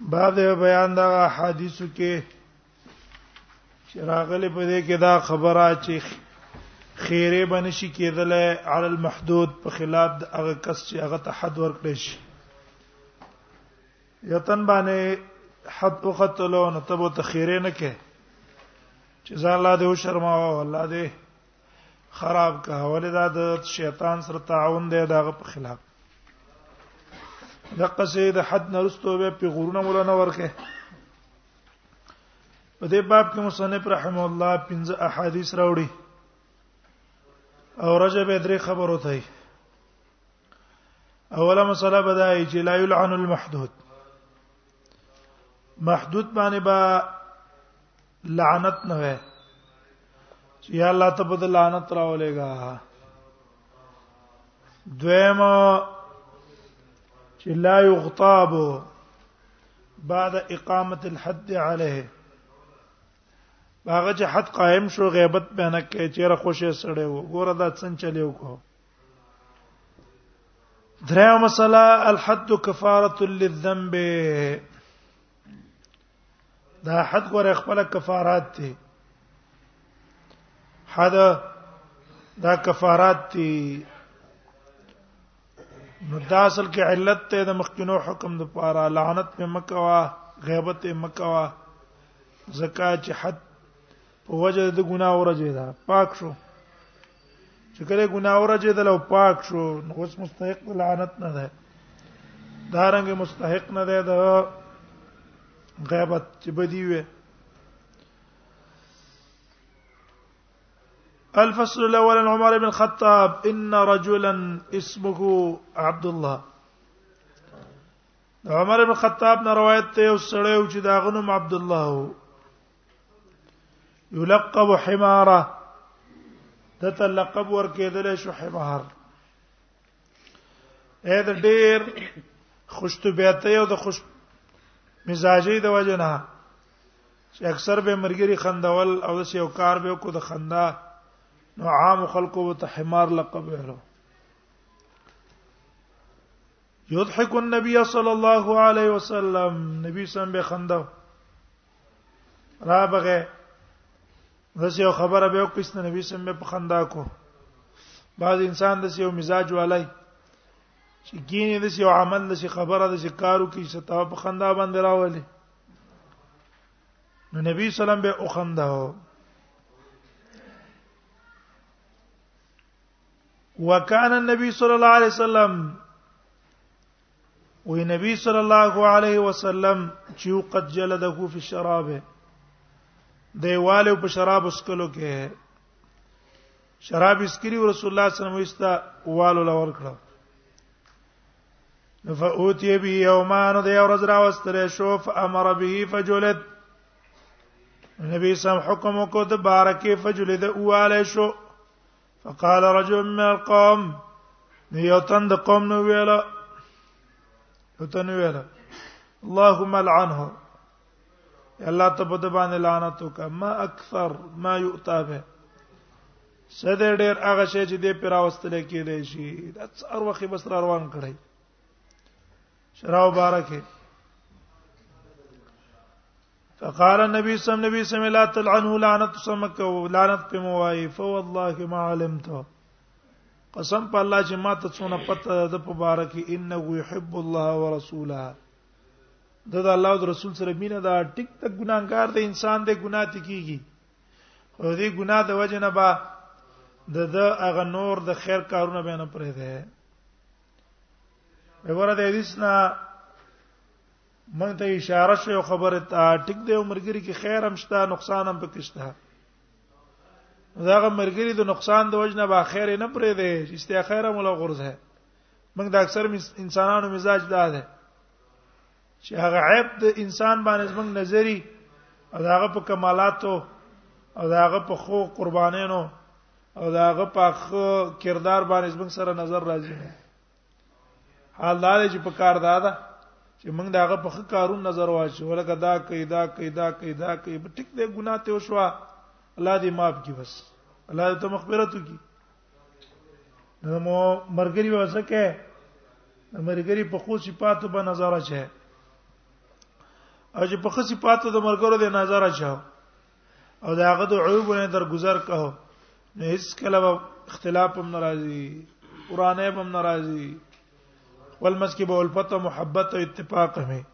بعد بیان دا حدیثو کې چې راغلي په دې کې دا خبره چې خیره بنشي کېدل علی المحدود په خلاف د هغه کس چې هغه ته حد ورکړي شي یتن باندې حد او قتلو نو تبو تخیره نه کې چې ځان لا دې وشرماو الله دې خراب کا ولدا د شیطان سره تعاون دی دا په خلاف دغه سي د حد نرستو به په غرونه مولانا ورکه په دې باب کې مصنف رحم الله پنځه احادیث راوړي او رجب درې خبرو ته اوله مسله بدای چې لا یلعن المحدود محدود باندې با لعنت نه وي چې یا الله ته په لعنت راولېګا دویم چې لا یغتاب بعد اقامه الحد عليه هغه چې حد قائم شو غیبت به نه کوي چې را خوشې سړی وو ګوره دا څنګه چلیو کو دریا مسله الحد کفاره للذنب دا حد غره خپل کفارات دي حد دا کفارات دي نو دا اصل کې علت ته د مخکینو حکم د پاره لعنت په مکوا غیبت په مکوا زکات چې حد په وجه د ګناه ورځي دا پاک شو چې کله ګناه ورجه دل او پاک شو نو اوس مستحق لعنت نه ده دا رنګ مستحق نه ده د غیبت چې بدی وي الفصل الاول عن عمر بن الخطاب ان رجلا اسمه عبد الله عمر بن الخطاب نه روایت ته یو سړی و چې دا غنم عبد الله یلقب حماره دته لقب ورکېدل شو حمار اې د ډېر خوشتبيته او د خوش مزاجي د وجنه چې اکثر به مرګري خندول او د یو کار به کو د خندا نو عام خلکو ته حمار لقب ورو یضحک النبی صلی الله علیه وسلم نبی سم به خندو را بغه داسې یو خبره به وکړي چې نبی سم په خندا کو بعض انسان داسې یو مزاج والای چې کینې داسې یو عمل داسې خبره داسې کارو کې چې تا په خندا باندې راولي نو نبی سلام به او خندا هو وکانه نبی صلی الله علیه وسلم وی نبی صلی الله علیه وسلم چې قد جلده فی الشراب دیواله په شراب اسکلو کې شراب اسکری رسول الله صلی الله علیه وسلم استا والو لور کړو فاوتی به یومان د یو ورځ راوستل شو فامر به فجلد نبی سم حکم کو د بارکه فجلد اواله شو فقال رجل من القوم نيوتن د قوم نو ویلا یوتن ویلا اللهم العنه الله ته په د باندې لعنت وکړه ما اکثر ما یؤتا به سده ډیر هغه شی چې دې پر اوستل کېدې شي د څار وخت بس را روان کړی شراو بارکه فقال النبي صلى الله عليه وسلم لا تلعنه لعنت سمك ولعنت په موای فوالله ما علمت قسم په الله چې ما ته څونه پته ده په بار کې انه يحب الله ورسوله د الله او رسول سره مینه دا ټیک ټک ګناګار دی انسان دی ګناه ته کیږي خو دې ګناه د وجه نه با د د اغه نور د خیر کارونه بیان پرې ده وګوره د حدیث نه مونږ ته اشاره شوی خبره ته ټیک دی عمرګری کې خیر هم شته نقصان هم پکې شته داغه مرګری د نقصان د وجنه به خیر نه پرې دی چې استیا خیر مولا غرض ہے موږ د اکثر انسانانو مزاج دا ده چې هغه عیب د انسان باندې زموږ نظری او داغه په کمالاتو او داغه په خو قربانینو او داغه په کردار باندې زموږ سره نظر راځي نه حال دا چې په کار دا ده چې موږ داغه په کارون نظر واچو ولکه دا کوي دا کوي دا کوي دا کوي ټیک دې ګناه ته وشو الله دې معاف کړي بس الله دې ته مغفرت وکړي نو مو مرګري وسکه مرګري په خو صفاتو به نظر اچي او چې په خو صفاتو د مرګرو د نظر اچي او دا هغه د عیوبونه درگذر کو نه هیڅ کله اختلاف هم ناراضي قرانه هم ناراضي ولمس کې به الفت محبت او اتفاق هم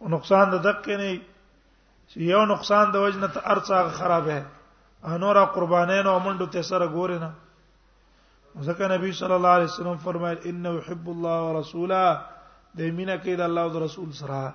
او نقصان د دقه نه یو نقصان د وجنه ته ارڅه خراب ہے انور قربانین او منډو ته سره ګورې نه ځکه نبی صلی الله علیه وسلم فرمایل انه يحب الله ورسوله د مینه کې د الله او رسول سره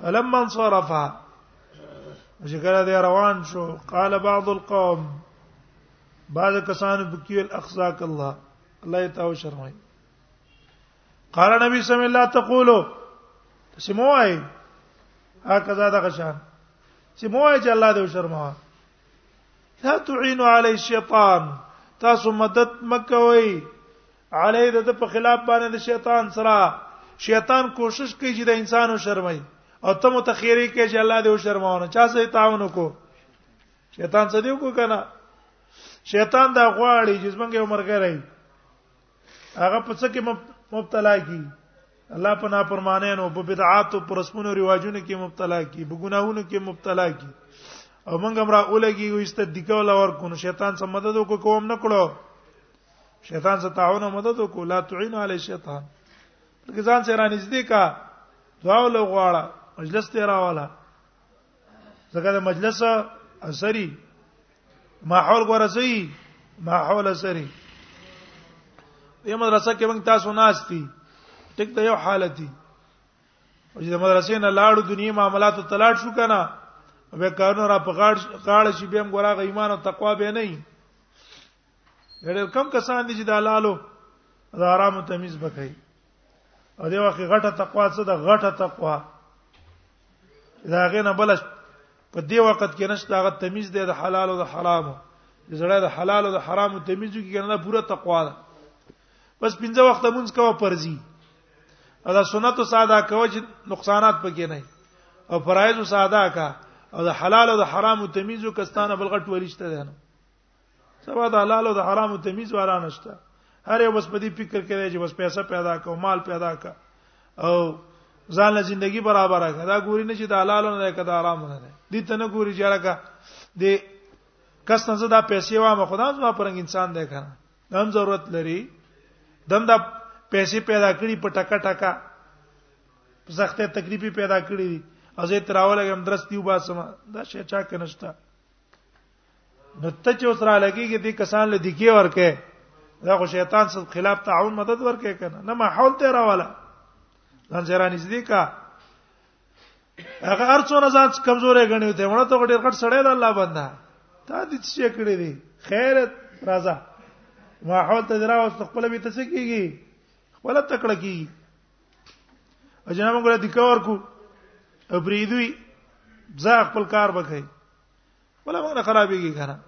فلما انصرف چې کله دی روان شو قال بعض القوم بعض کسان بکیل اخزاک الله الله تعالی شرمای قال نبی صلی الله علیه تقولو سموای هکذا دغه شان سموای چې الله دې شرما لا تعين علي الشيطان تاسو مدد مکوئ علی د په خلاف باندې د شیطان سره شیطان کوشش کوي چې د انسانو شرمای او ته متخیری کوي چې الله دې و شرماونه چا سه تعاون کو شیطان څه دی کو کنه شیطان دا غواړي چې څنګه عمر کوي هغه په څه کې مبتلا کی الله په نافرمانه نو په بدعات او پرسمونو رواجونو کې مبتلا کی په ګناهونو کې مبتلا کی او موږ امر اولګي او استدقه ولا ور کو شیطان سم مدد وکوم نه کړو شیطان څخه تعاون او مدد وکړه لا تعین علی شیطان لکه ځان سره نږدې کا دعا له غواړه مجلس ته راواله ځکه د مجلس اثري ماحول ورسي ماحول اثري دې مدرسه کې موږ تاسو ناشتي ټیک ته یو حالتي او چې د مدرسې نه لاړو دنیوي معاملاتو تلاړ شو کنه به کارونه را پغاړ قاړ شي به موږ راغ ایمان او تقوا به نه ډېر کم کسان دي چې د حلالو د حرامو تمیز وکړي او دی واخی غټه تقوا څه د غټه تقوا دا غنه بل په دې وخت کې نشته هغه تمیز دی د حلال او د حرامو زړه د حلال او د حرامو تمیز کې کنه پوره تقوا ده بس پنځه وخت مونږ کوه پرځي او دا سنت ساده کوه چې نقصانات پکې نه او فرایض ساده کا او د حلال او د حرامو تمیز کستانه بلغټ ولشته ده نه سبا د حلال او د حرام تمیز واره نشته هر یو بس په دې فکر کوي چې بس پیسې پیدا کو مال پیدا کا او ځان له ژوندۍ برابر کړه دا ګوري نه چې د حلال نه ده کده حرام نه ده دې ته نه ګوري چې راکا دې کس نه زدا پیسې وا ما خدام زما پرنګ انسان ده کنه دم ضرورت لري دم دا پیسې پیدا کړي په ټکا ټکا زخته تکلیفي پیدا کړي ازې تراولګم درستیو باسم دا شي چا کنه شته نو ته چې اوس را لګيږي دې کسان له دکی ورکه دا خو شیطان سره خلاف تعاون مدد ورکه کنه نه ما حول ته راواله ځان سره نږدې کا هغه ارڅونه ځان کمزورې غنیو ته ونه ته ډېر غټ سړی د الله بنده تا دې څه کړې دي خیر راځه ما حول ته دراوس خپل به تاسو کیږي خپل تکړه کیږي اجنه موږ له دکور کو ابریدوی ځا خپل کار وکړي ولا مغنه خرابېږي کنه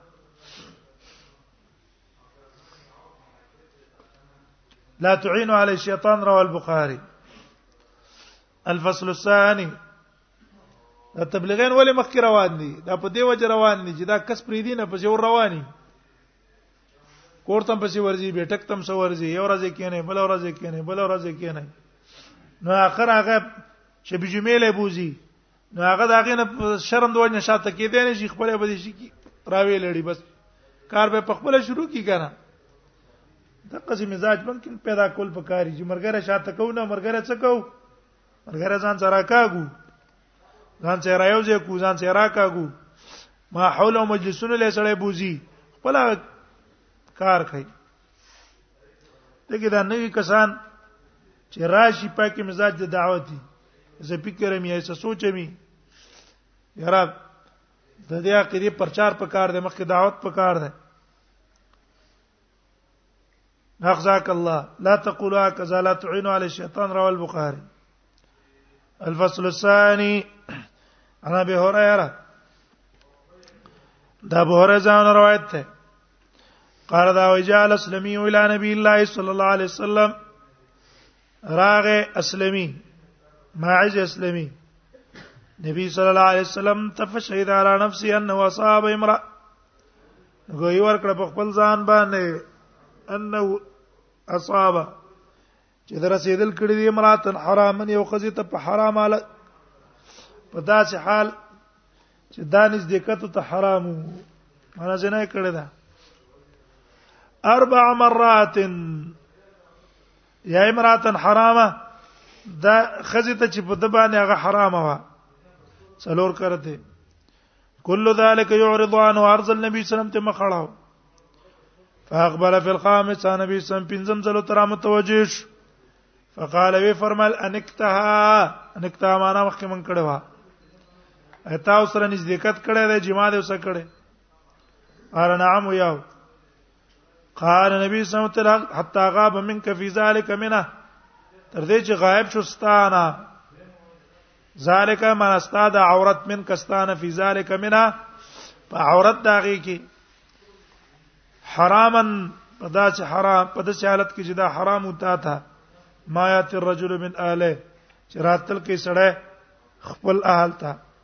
لا تعين على الشيطان رواه البخاري الفصل الثاني دا تبلیغین ولې مخکې روان دي دا په دی وجه روان دي چې دا کس پری دي نه په جوړ رواني کورتم پسې ورځي بیٹک تم سو ورځي یو ورځ کې نه بل ورځ کې نه بل ورځ کې نه نو اخر هغه چې بجمیل بوزي نو هغه دا غینه شرم دوه نشاته کې دی نه شي خپل به دي شي راوي لړي بس کار به په خپل شروع کی کنه د قصې مزاج ممکن پیدا کول پکاري چې مرګره شاته کو نه مرګره څه کو مرګره ځان سره کاګو ځان سره رايو ځې کو ځان سره راکاګو ما حول او مجلسونه له سره بوزي خپل کار کوي دغه دا نوی کسان چې راشي پاکي مزاج د دعوت دي زه فکرم یې څه سوچمي یاره د دې عقیده پرچار پکار دی مخکې دعوت پکار دی نخزاک الله لا تقولوا كذا لا تعينوا على الشيطان رواه البخاري الفصل الثاني عن ابي هريره دا ابو هريره ځان روایت ده قال دا وجال اسلمي الى نبي الله صلى الله عليه وسلم راغه اسلمي ماعز اسلمي نبی صلی الله علیه وسلم تفشهد علی نفسه انه اصاب امرأ غوي ور کړ په خپل ځان باندې انه اصاب چې در رسیدل کړي دي امرات حرامن یو خزي ته په حرام حالت په داسې حال چې دانش دقت ته حرامو مانا زنا کړی ده اربع مرات یا امراتن حرامه دا خزه ته چې په د باندې هغه حرامه و څلور کرته کله ذالک یعرض عن عرض النبي صلی الله علیه وسلم ته مخړاو فاقبل فی الخامس نبی صلی الله پنځم ځل تر متوجه شو فقال وی فرمل انکتها انکتها معنا مخکې من کړه وا اتا سره نزدېکت کړه د جما دې وسه کړه ار نعم یاو قال نبی صلی الله علیه وسلم حتا غاب منک فی ذلک منه تر دې چې غائب شو ستانه ذالک من استاد عورت من کستانه فی ذلک منه په عورت داږي کې حرامن پدا چې حرام پدا چې حالت کې چې دا حرام وتا تھا ما یات الرجل من اهله چې راتل کې سړی خپل اهل ته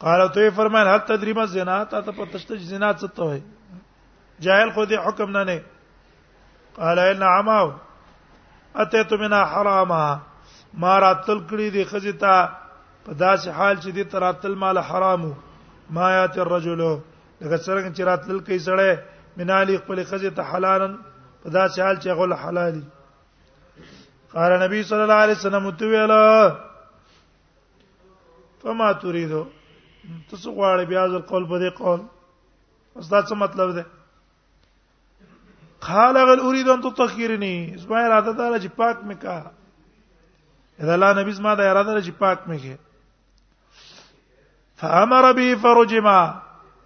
قال ته فرمایل هل تدریمه زنا ته ته پتشت زنا څه ته وای جاهل خو دې حکم نه نه قال ان عماو اتیت منا حراما ما راتل کړی دی خزی ته په داسې حال چې دې تراتل مال حرامو ما یات الرجل لکه څنګه چې راتل کوي سړی منالی خپل خزی ته حلالن په داسې حال چې غل حلالي قال نبی صلی الله علیه وسلم تو ویلا فما تريدو تاسو غواړئ بیا ځل قول په دې قول اوس دا څه مطلب ده قال غل اريد ان تطهرني زما اراده ده چې پاک مې کا اذا لا نبي زما د اراده ده چې پاک مې کې فامر به فرجما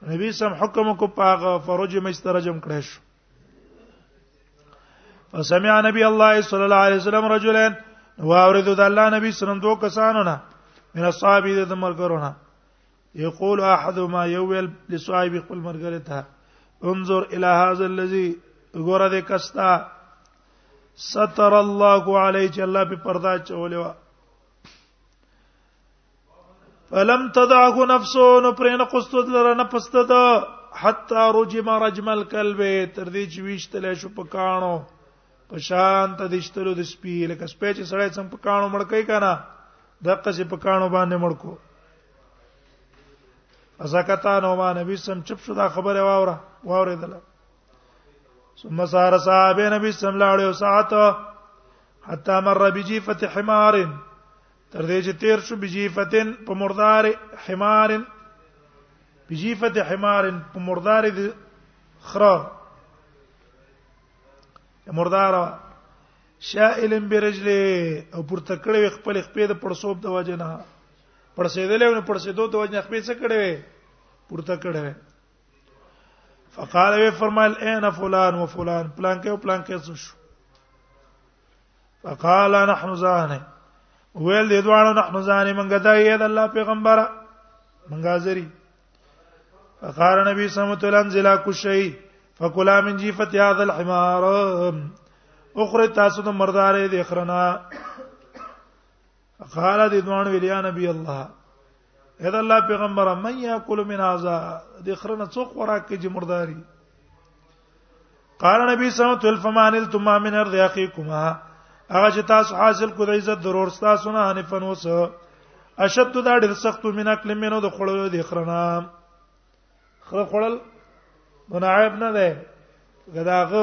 نبی سم حکم کو پاغه فرجما استرجم کړې شو فسمع نبی الله صلی الله علیه وسلم رجلین واورد د الله نبی صلی الله علیه وسلم دوه کسانو نه من اصحاب د مرګرونه یقول احدهما یویل لصاحب خپل مرګره ته انظر الى هذا الذي غره د کستا ستر الله علیه چې الله په پردا چولې وا فلم تدعه نفسه نو پر نه قصته لره نه پسته ده حتا رجم رجم الكلب تر دې چې ویشتل شو په کانو په شان ته دشتلو د سپی لکه سپی چې سړی څنګه په کانو مړکې کنه دغه چې په کانو باندې مړکو ازکتا نو ما نبی سم چپ شو دا خبره واوره واوره دله ثم سار صاحب نبی سم لاړو ساعت حتا مر بجیفه حمار تر دې چې تیر شو بجیفتن په مردار حمار بجیفت حمار په مردار د خره مردار شائل برجله او پر تکړه خپل خپې د پړسوب د وجه نه پړسېدلې او پړسېدو د وجه نه خپې څه کړې پر تکړه فقال وی فرمایل اين فلان و فلان پلان کې او پلان کې څه شو فقال نحن زانه ویل دې دوانو نحن زانه منګه دا یې د الله پیغمبره منګه زری فقال نبی صلی الله علیه وسلم زلا کوشی فکلا من جیفت هذا الحمار اخر تاسو د مردارې د اخرنا قال دې دوان ویل یا نبی الله اې دا الله پیغمبر من یاکل من هذا د خرنه څو خوراک کې جمرداري قال نبی صلی الله علیه وسلم فما نلتم ما من ارض اخیکما هغه چې تاسو حاصل کو د عزت ضرور تاسو نه حنیفن وس اشد دا ډېر سخت من اکل منو د خړلو د خرنا خړل خړل منعیب نه ده غداغه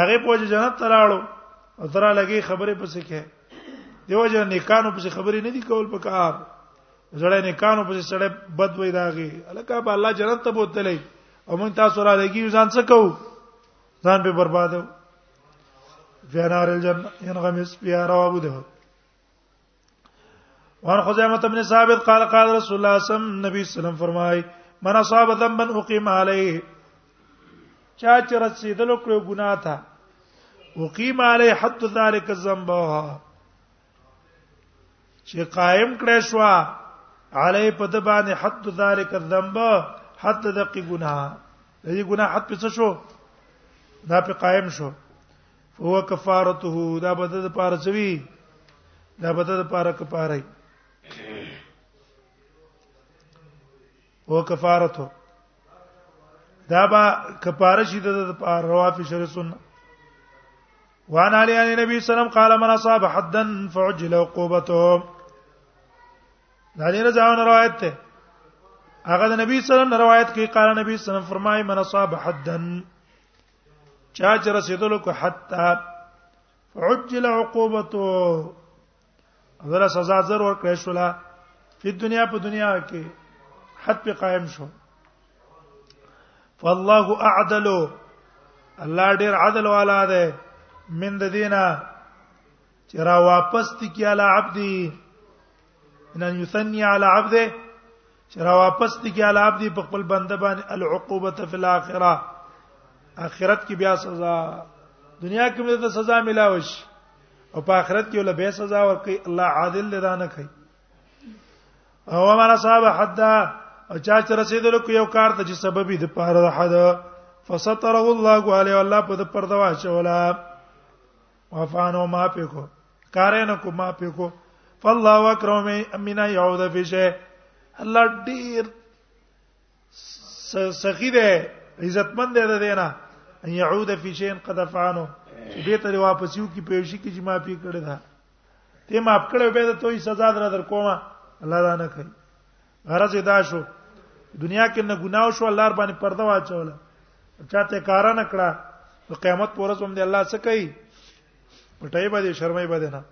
هغه په وجه جنت تراړو او ترا لګي خبره پسې کې دیو جن نیکانو پسې خبرې نه دي کول په کار زړه نیکانو پسې سړې بد وې داږي الکه به الله جنت ته بوتلې او مون تاسو را لګي ځان څه کوو ځان به بربادو فنار الجنه ينغمس بها رواه ابو داود وان خزیمه ابن ثابت قال قال رسول الله صلی الله علیه وسلم نبی صلی الله علیه وسلم فرمای من اصاب ذنبا اقیم علیه چا چې رسیدلو کړو ګناه ته اقیم علیه حد ذلک الذنب چې قائم کړې شو علی په د باندې حد ذلک الذنب حد دقی ګناه دې ګناه حد پڅ شو دا په قائم شو فهو کفارته دا به د پاره سوي دا به د پاره کفاره او کفارته دا به کفاره شي د پاره روافي شر سنت وان علی ان نبی سلام قال من اصاب حدا فعجل عقوبته دا دې رضاونه روایت ته هغه د نبی سلام روایت کې قال نبی سلام فرمای من اصاب حدا چا چې رسیدلو کو حتا عجل عقوبته ورا سزا زر ور کړې شو لا په دنیا په دنیا کې حد په قائم شو فالله اعدل الله ډیر عدل والا ده من د دینا چې را واپس تکي علی عبدی ان ان یثنی علی عبده چې را واپس دي کې علی عبدی په خپل بنده باندې العقوبه فی الاخره اخرت کې بیا سزا دنیا کې موږ ته سزا ملاوي شي او په آخرت کې له به سزا ورکړي الله عادل دی نه کوي او ما صاحب حد او چا چې رسیدل کو یو کار ته چې سبب دې په هر حد فستره الله علیه والله په پرده واچولا وفانو ما په کو کارنه کو ما په کو فالله اکرم من يعود في شيء الله ډیر سخی ده عزتمند ده دینه ان يعود في شيء قد فانو دې ته واپس یو کی پېوشي کی چې ما پی کړی دا ته ما خپل به ته توي سزا در در کومه الله دا نه کوي غرض دا شو دنیا کې نه ګناه شو الله رب باندې پرده واچوله چاته کار نه کړه نو قیامت پر ورځ باندې الله څه کوي پټای باندې شرمای باندې نه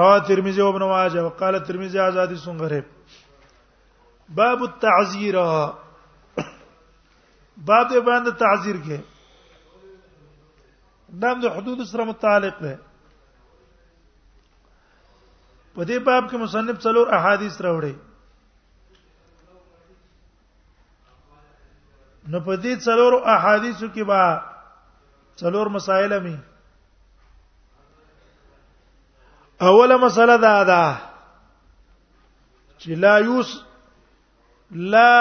رواه ترمذی او ابن ماجه وقال ترمذی ازادی سنغره باب التعذير باب دې باندې تعذير کې دام د حدود سره متعلق دی په دې باب کې مصنف څلور احادیث راوړي نو په دې څلور احادیثو کې با څلور مسائل مې اوله مسله دا ده چې لا یوس لا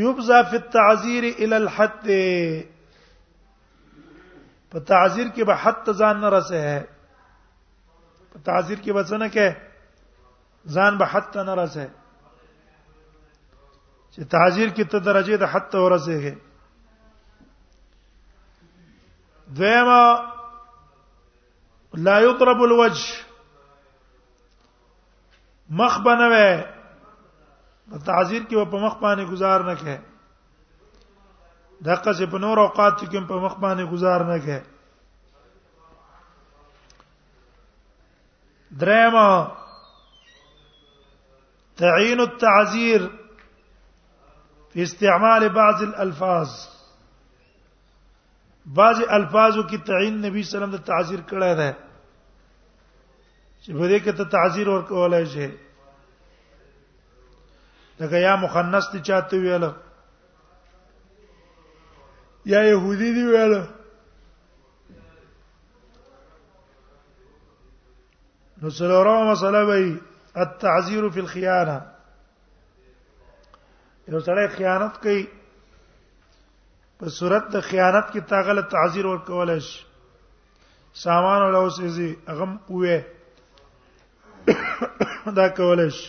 یبزا فی التعذیر الی الحد په تعذیر کې به حد ځان نه رسه په تعذير کې بچنه کې ځان به حتی نه راځي چې تعذير کې ته درجه د حتی ورسېږي دویمه لا يضرب الوجه مخ بنوي په تعذير کې په مخ باندې گزار نه کړي دغه څه په نور اوقات کې په مخ باندې گزار نه کړي درېما تعین التعذير في استعمال بعض الالفاظ بعض الفاظو کې تعین نبی صلی الله علیه وسلم د تعذير کړه ده چې په دې کې ته تعذير ورکولای شي لکه یا مخنث ته چاته ویل یا يهودي دی ویل نو څلورمه مسله وی التعذير في الخيانه یو سړی خیانت کوي په صورت د خیانت کې تاغله تعذير ورکول شي سامان ولا اوسېږي هغه وې دا کول شي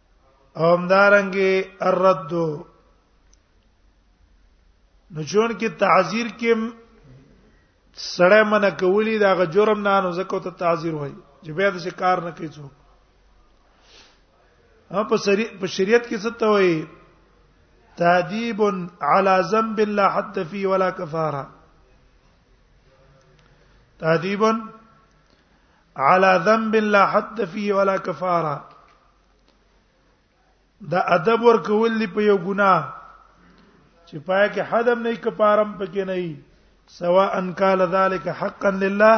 او همدارنګه الرد نو چون کې تعذير کې سړی منه کولی دا غ جرم نه نو زکه ته تعذير وای چې به د کار نه کوي څوک هم په شریعت په شریعت کې څه ته وای تادیب علی ذنب لا حد فی ولا کفاره تادیب على ذنب لا حد فيه ولا كفاره دا ادب ور کول دی په یو ګناه چې پای کې حدم نه کفارم پکې نه وي سواء ان قال ذلك حقا لله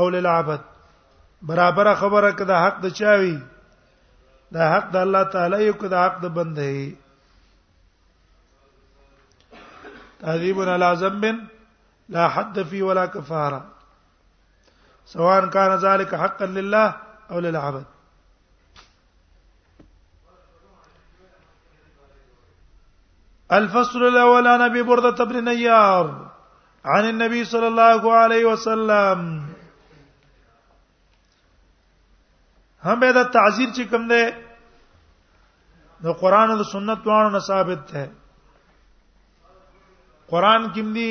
او للعبد برابر خبره کده حق د چاوي دا حق د الله تعالی یو کده حق د بندې تعذيب على ذنب لا حد فيه ولا كفاره سواء كان ذلك حقا لله او للعبد الفصل الاول عن ابي برده بن نيار عن النبي صلى الله عليه وسلم هم به دا تعذير چې کوم دی نو قران او سنت دوه نه ثابت ده قران کې دی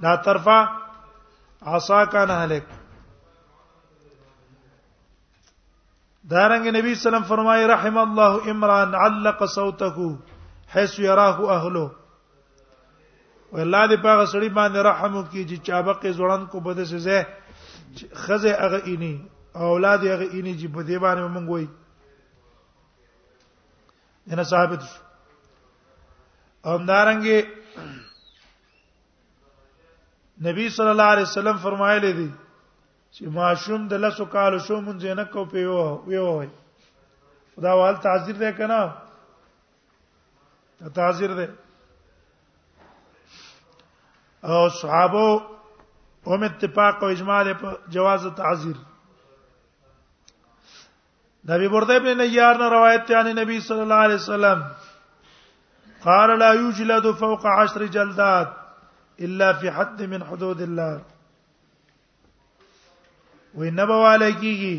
لا ترفع عصاك عن اهلك دارنګ نبی سلام فرمای رحم الله امران علق صوته حيث يراه اهله والله دې پاغه سړي باندې رحم وکي چې چابقې زړن کو بده سزه خزه هغه اینی اولاد هغه اینی چې په دې باندې مونږ وایي دنه ثابت شو او دارنګي نبی صلی الله علیه وسلم فرمایلی دی چې ماشوم د لاسو کالو شو مونږ نه کو پیو ویو وی دا وال تعذير ده کنه تعذير ده او صحابه هم اتفاق او اجماع په جواز تعذير د ابي برده ابن نيار نه روایت دی نبی صلی الله علیه وسلم قال لا يجلد فوق عشر جلدات الا في حد من حدود الله وینه به والي کیږي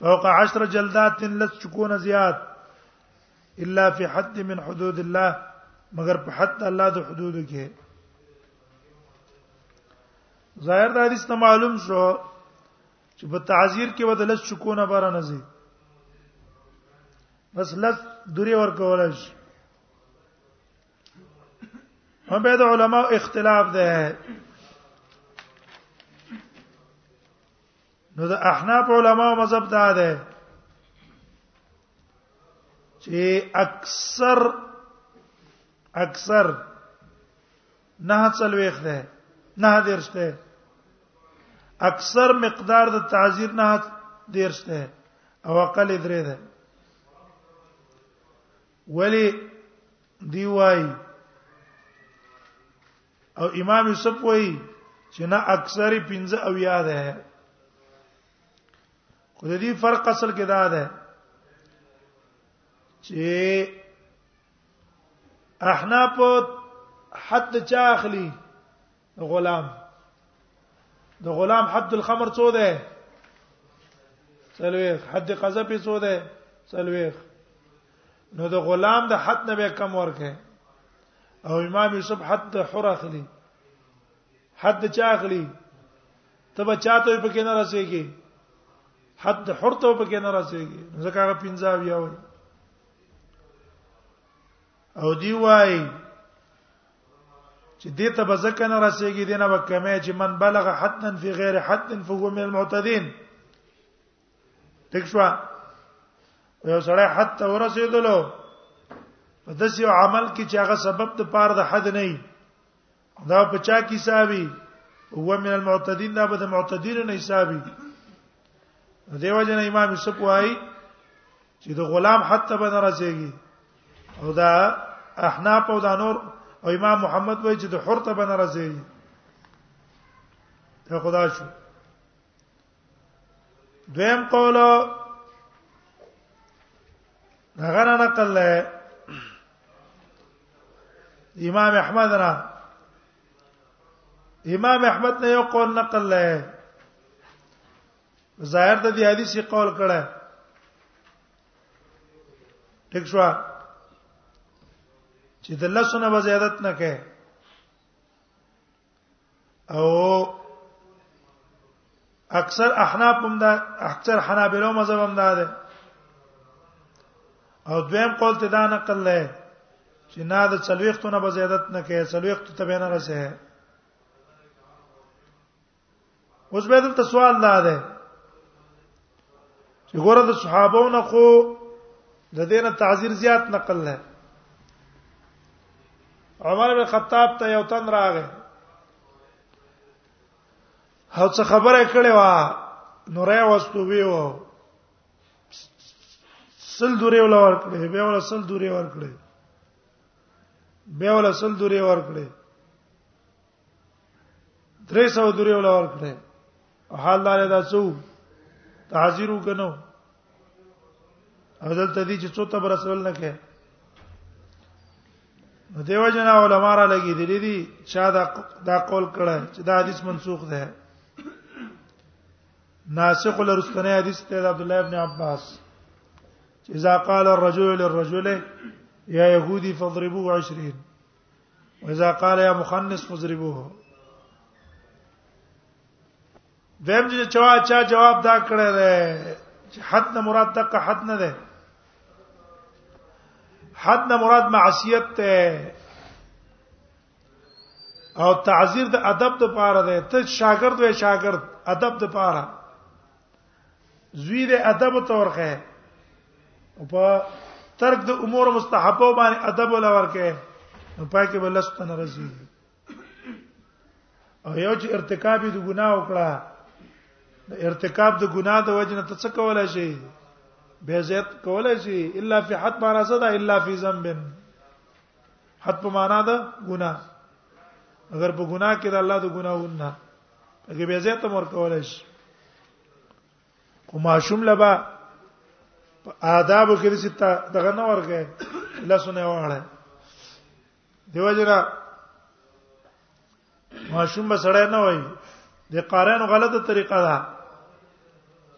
فوق عشر جلدات لس چکونه زیات الا في حد من حدود الله مگر په حد الله د حدود کې ظاهر د حدیث ته معلوم شو چې په تعذير کې به د لږ چکونه بار نه زی بس لږ دوری ورکول شي هم به د علما اختلاف ده نو د احناف علما مذهب دا ده چې اکثر اکثر نه څلويخ ده نه درسته اکثر مقدار د تعذير نه درسته او اقل درې ده ولی دی وای او امام یوسف وای چې نه اکثر 15 او یاد ده خو د دې فرق اصل کې دا ده چې احناف حد چا اخلي غلام د غلام حد الخمر څو ده سلويخ حد قذف څو ده سلويخ نو د غلام د حد نه به کم ورکه او امام یوسف حد حر اخلي حد چا اخلي تبه چاته په کې نه رسېږي حد حر ته په کې نه رسېږي ځکه هغه 15 بیا وایي او دی وای چې دې ته به ځکه نه رسیږي دینه به کمه چې من بلغ حدا فی غیر حد فهو من المعتدین تکشوا یو سړی حد ته ورسېدلو په داسې عمل کې چې هغه سبب د پاره د حد نه دا بچا کی حسابي هو من المعتدين دا به د معتدين نه حسابي دیو جن امام یوسف وای چې د غلام حتی به ناراضيږي او دا احناف او دا نور او امام محمد وای چې د حر ته به ناراضيږي ته خدا شو دویم قول هغه نه نقل له امام احمد را امام احمد نه یو قول نقل له ظاهر د دې حدیث قول کړه ټیک شو چې د لسونه به زیادت نه کوي او اکثر احناف هم دا اکثر حنابلو مذهب هم دا ده او دویم قول ته دا نقل لای چې نه د څلويختونه به زیادت نه کوي څلويخت ته به نه رسه اوس به دلته سوال دا ده چې ګوره د صحابو نه خو د دینه تعذير زیات نقل نه عمر بن خطاب ته یو تن راغی هو څه خبره کړې و نورې واستو ویو سل دورې ولا ور کړې به ولا سل دورې ور کړې به ولا سل دورې ور کړې درې سو درې ولا ورکړي حال دار دا څو تعذير وکنو اذل تدي چې څو تبر رسول نه کې نو دیو جنا علماء را لګي دي دي چا دا دا قول کړه چې دا حدیث منسوخ ده ناسخ لرستنه حدیث ته عبد الله ابن عباس چې اذا قال الرجل للرجل يا يهودي فاضربوه 20 واذا قال يا مخنث فضربوه دیم چې چا چا جواب دا کړی دی چې حد نه مراد دغه حد نه ده حد نه مراد معصیت ته او تعذير د ادب د پاره ده ته شاګرد وې شاګرد ادب د پاره زوی د ادب تورخه او په ترک د امور مستحبه باندې ادب ولا ورکه نو پای کې بلست نه رسی او یو چې ارتکاب د ګناه وکړه د ارتکاب د ګناه د وجنه ته څه کولای شي به زیات کولای شي الا فی حد ما رسد الا فی ذنب حد په معنا ده ګناه اگر په ګناه کې د الله د ګناهونه هغه به زه ته مور کولای شي خو ماشوم لبا آداب کې د ستا دغه نه ورګه لاسونه واړه دیو جنا ماشوم به سړی نه وای د قارانو غلطه طریقه ده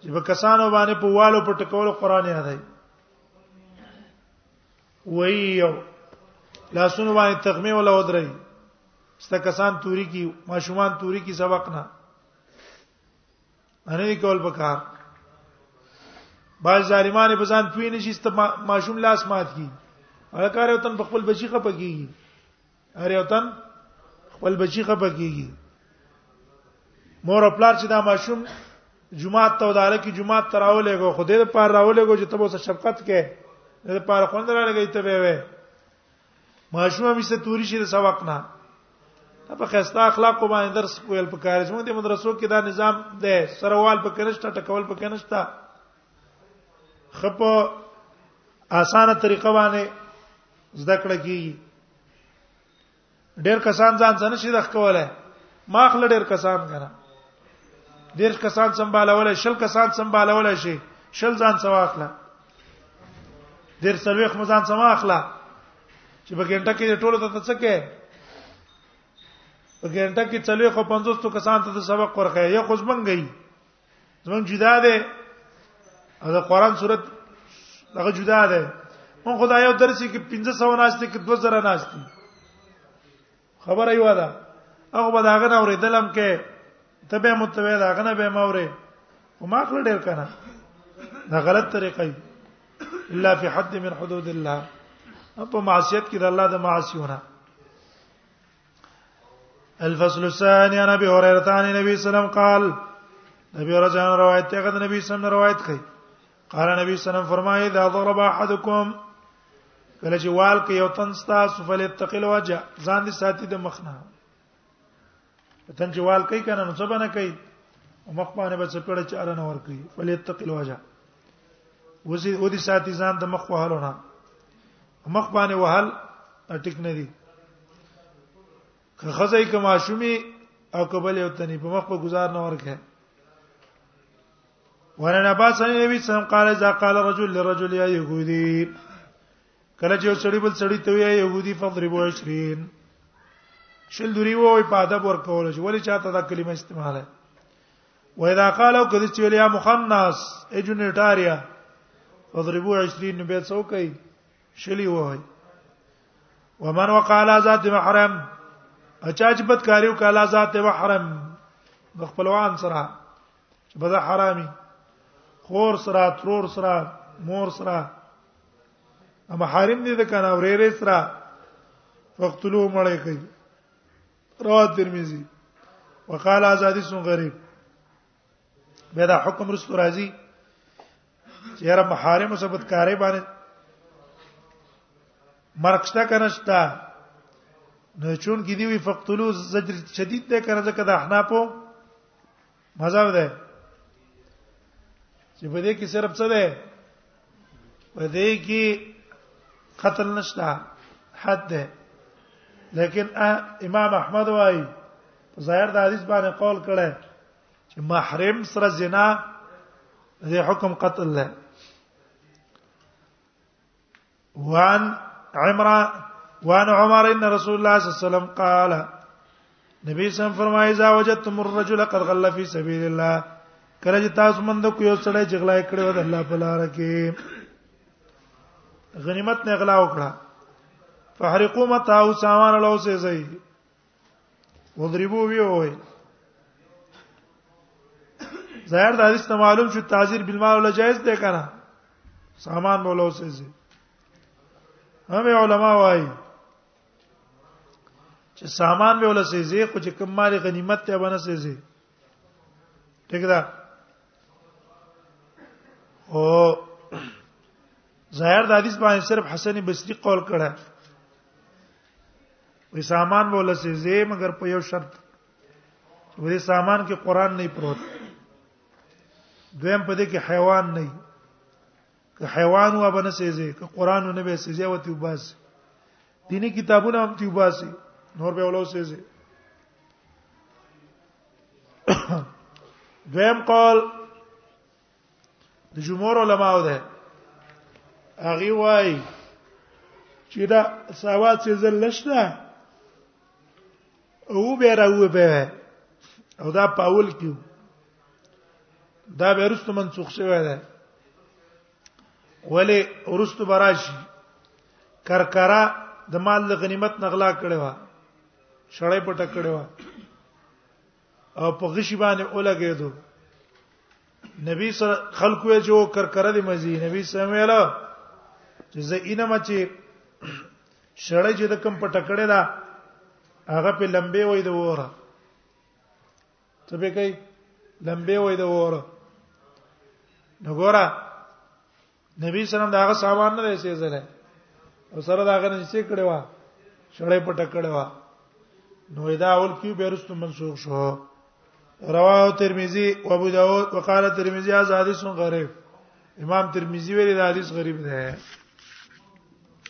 چې په کسانو باندې په والو په ټکولو قران یادای ویو لاسونه باندې تغمه ولا ودرې ستا کسان توري کی ماشومان توري کی سبق نه نه دی کول پکار باز ظالمانه په ځان پوی نشي ست ماشوم لاس مات کی هغه کار وتن په خپل بچی خپګي هر یو تن خپل بچی خپه کیږي مور او پلار چې دا ماشوم جمعه ته وداله کې جمعه تراولې کو خدای د پاره راولې کو چې تبو سره شفقت کې د پاره خوند را لګی ته به وې ماشوم مې څه توري شي د سبق نه په خسته اخلاق باندې درس ویل پکاره چې موږ د مدرسو کې دا نظام ده سروال پکې نشته ټکول پکې نشته خپه اسانه طریقه باندې زده کړه کیږي ډېر کسان ځان څنګه شي دخ کوله ما خل ډېر کسان کنه ډېر کسان سمبالول شل کسان سمبالول شي شل ځان سواخله ډېر سرویخ مزان سماخله چې په ګنټه کې ټولو ته څه کې په ګنټه کې څلوي خو 500 کسان ته سبق ورخه یو خو زمنګي زمون جدا ده دا قران صورت هغه جدا ده مون خدای یو درس کې 1500 ناشته کې 2000 ناشته خبره یو ده هغه به داغه نه اوریدلم کې ته به متوي داغه نه به ما اورې او ما خپل ډیر کنه دا غلط طریقه دی الا فی حد من حدود الله په معصیت کې د الله د معاصیونه الفصل الثاني عن ابي هريره عن النبي صلى الله عليه وسلم قال نبی رجان روایت ته غد نبی صلی الله روایت کوي قال نبی صلی الله فرمایي اذا ضرب احدكم کله چې وال کې یو تن ستا سفل تقل وجه ځان دي ساتي د مخنه تن چې وال کوي کنه نو څه بنه کوي مخ باندې به څپړه چاره نه ور کوي فلیتقل وجه وزي او دي ساتي ځان د مخ وهلونه مخ باندې وهل ټیک نه دي که خزای که ماشومی او قبل یو تنی په مخ په گزار نه ورکه ورنه با سن نبی سم قال اذا قال رجل لرجل يا يهودي کله چې سړی بل سړی ته وی يهودي فضربوا 20 شل دوری وای په ادب ورکول شي ولی چاته دا کلمه استعماله واذا قالوا کدی چې ویلیا مخنث اجنټاریا فضربوا 20 بیت سو کوي شلی وای ومن وقال ذات محرم اچا چې بد کاریو کالا ذات محرم د خپلوان سره چې بد حرامي خور سره ترور سره مور سره اما حریم دي د کنه ورېرې سره وقتلو مړې کوي رواه ترمذی وقال ازادی سن غریب به دا حکم رسول راضی چې هر محارم ثبت کاری باندې مرکشتا کنهشتا نه چون کې دی وی فقتلو زجر شدید ده کنه ځکه د احنافو مذهب ده چې په دې کې صرف څه ده په دې کې قتل نشته حد ده لیکن امام احمد وايي ظاهر د حدیث باندې قول کړه چې محرم سره زنا د حکم قتل ده وان عمران وان عمر ان رسول الله صلی الله علیه وسلم قال نبی سم فرمایي اذا وجدتم الرجل قد غل في سبيل الله کله چې تاسو مند کو یو سړی چې غلا کړی و د الله په لار کې غنیمت نه غلا وکړه فحرقوا متاع سامان له اوسې زئی وضربو وی وای ظاهر د حدیث ته معلوم شو تعذير بالمال ولا جائز ده کنه سامان مولا وسېږي هم علما وایي چې سامان به ولا سېږي خو چې کوم مال غنیمت ته باندې سېږي ٹھیک ده او ظاهر د حدیث باندې صرف حسن بصری قول کړه وې سامان بوله سي زه مګر په یو شرط وې سامان کې قران نه پروت دویم په دې کې حیوان نه که حیوان و بنه سي زه که قران نه به سي زه وتی وباس دیني کتابونه هم تی وباسي نور به ولو سي زه دویم قول د جمهور علماو ده هغه وای چې دا سواد څه زل نشته او به راو به او دا پاول کیو دا به رستو منسوخ شوی دی ولی ورستو براشي کرکرا د مال غنیمت نغلا کړي وا شړې پټ کړي وا او په غشي باندې اولګېدو نبی سره خلکو یې جو کرکره دی مزي نبی سره ویلا چې زه اینه مچي شړې چې د کم پټ کړه دا هغه په لمبه وای د وره ته به کوي لمبه وای د وره نو ګوره نبی سلام دا هغه سامان نه دی سیزره او سره دا هغه نه چې کړي وا شړې پټ کړي وا نو دا اول کیو بیرستو منسوخ شو رواه ترمذی او ابو داود وقاله ترمذی از حدیث غریب امام ترمذی ویل دا حدیث غریب دی